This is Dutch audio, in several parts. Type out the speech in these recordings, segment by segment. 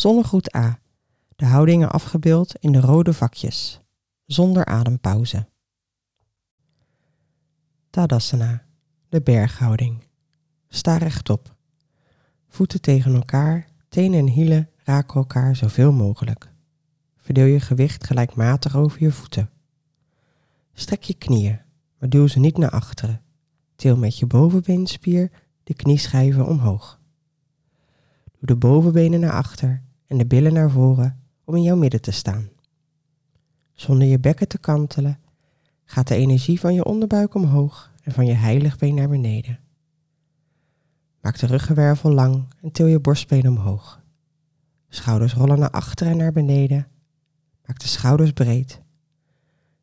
Zonnegroet A. De houdingen afgebeeld in de rode vakjes, zonder adempauze. Tadasana, de berghouding. Sta rechtop. Voeten tegen elkaar, tenen en hielen raken elkaar zoveel mogelijk. Verdeel je gewicht gelijkmatig over je voeten. Strek je knieën, maar duw ze niet naar achteren. Til met je bovenbeenspier de knieschijven omhoog. Doe de bovenbenen naar achter en de billen naar voren om in jouw midden te staan. Zonder je bekken te kantelen gaat de energie van je onderbuik omhoog en van je heiligbeen naar beneden. Maak de ruggenwervel lang en til je borstbeen omhoog. Schouders rollen naar achteren en naar beneden. Maak de schouders breed.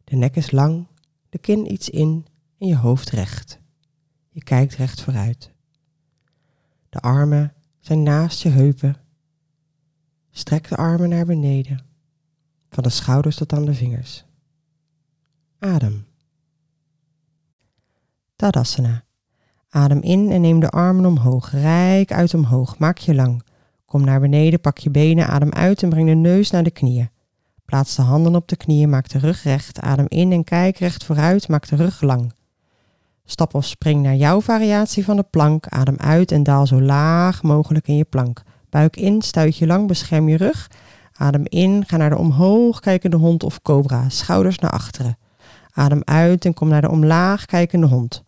De nek is lang, de kin iets in en je hoofd recht. Je kijkt recht vooruit. De armen zijn naast je heupen. Strek de armen naar beneden, van de schouders tot aan de vingers. Adem. Tadasana. Adem in en neem de armen omhoog. Rijk uit omhoog. Maak je lang. Kom naar beneden, pak je benen, adem uit en breng de neus naar de knieën. Plaats de handen op de knieën, maak de rug recht. Adem in en kijk recht vooruit, maak de rug lang. Stap of spring naar jouw variatie van de plank. Adem uit en daal zo laag mogelijk in je plank. Buik in, stuit je lang, bescherm je rug. Adem in, ga naar de omhoog kijkende hond of cobra. Schouders naar achteren. Adem uit en kom naar de omlaag kijkende hond.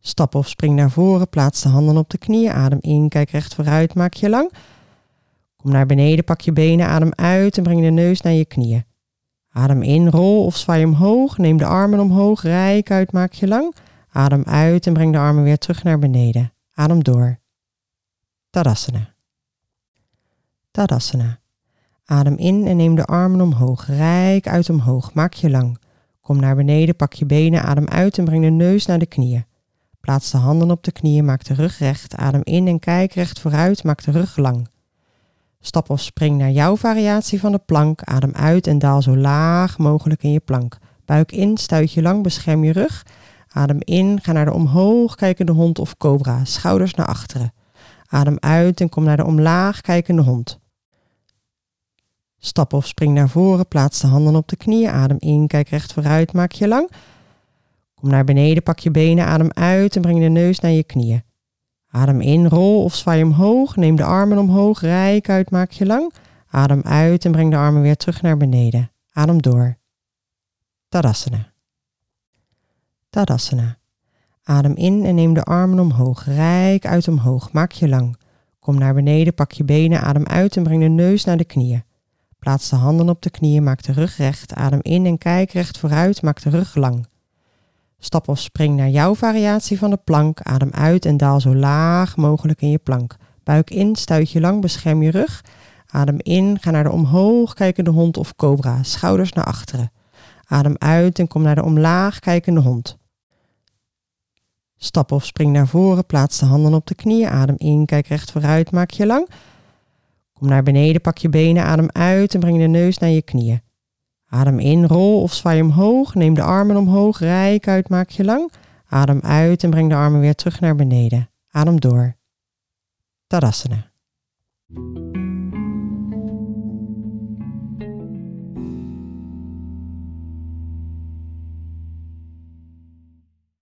Stap of spring naar voren, plaats de handen op de knieën. Adem in, kijk recht vooruit, maak je lang. Kom naar beneden, pak je benen, adem uit en breng de neus naar je knieën. Adem in, rol of zwaai omhoog. Neem de armen omhoog, rijk uit, maak je lang. Adem uit en breng de armen weer terug naar beneden. Adem door. Tadasana. Tadasana. Adem in en neem de armen omhoog, rijk uit omhoog, maak je lang. Kom naar beneden, pak je benen, adem uit en breng de neus naar de knieën. Plaats de handen op de knieën, maak de rug recht, adem in en kijk recht vooruit, maak de rug lang. Stap of spring naar jouw variatie van de plank. Adem uit en daal zo laag mogelijk in je plank. Buik in, stuit je lang, bescherm je rug. Adem in, ga naar de omhoog kijkende hond of cobra. Schouders naar achteren. Adem uit en kom naar de omlaag kijkende hond. Stap of spring naar voren, plaats de handen op de knieën. Adem in, kijk recht vooruit, maak je lang. Kom naar beneden, pak je benen, adem uit en breng de neus naar je knieën. Adem in, rol of zwaai omhoog. Neem de armen omhoog, rijk uit, maak je lang. Adem uit en breng de armen weer terug naar beneden. Adem door. Tadasana. Tadasana. Adem in en neem de armen omhoog, rijk uit omhoog, maak je lang. Kom naar beneden, pak je benen, adem uit en breng de neus naar de knieën. Plaats de handen op de knieën, maak de rug recht, adem in en kijk recht vooruit, maak de rug lang. Stap of spring naar jouw variatie van de plank. Adem uit en daal zo laag mogelijk in je plank. Buik in, stuit je lang, bescherm je rug. Adem in, ga naar de omhoog kijkende hond of cobra. Schouders naar achteren. Adem uit en kom naar de omlaag kijkende hond. Stap of spring naar voren, plaats de handen op de knieën. Adem in, kijk recht vooruit, maak je lang. Kom naar beneden, pak je benen, adem uit en breng de neus naar je knieën. Adem in, rol of zwaai omhoog. Neem de armen omhoog, rijk uit, maak je lang. Adem uit en breng de armen weer terug naar beneden. Adem door. Tadasana.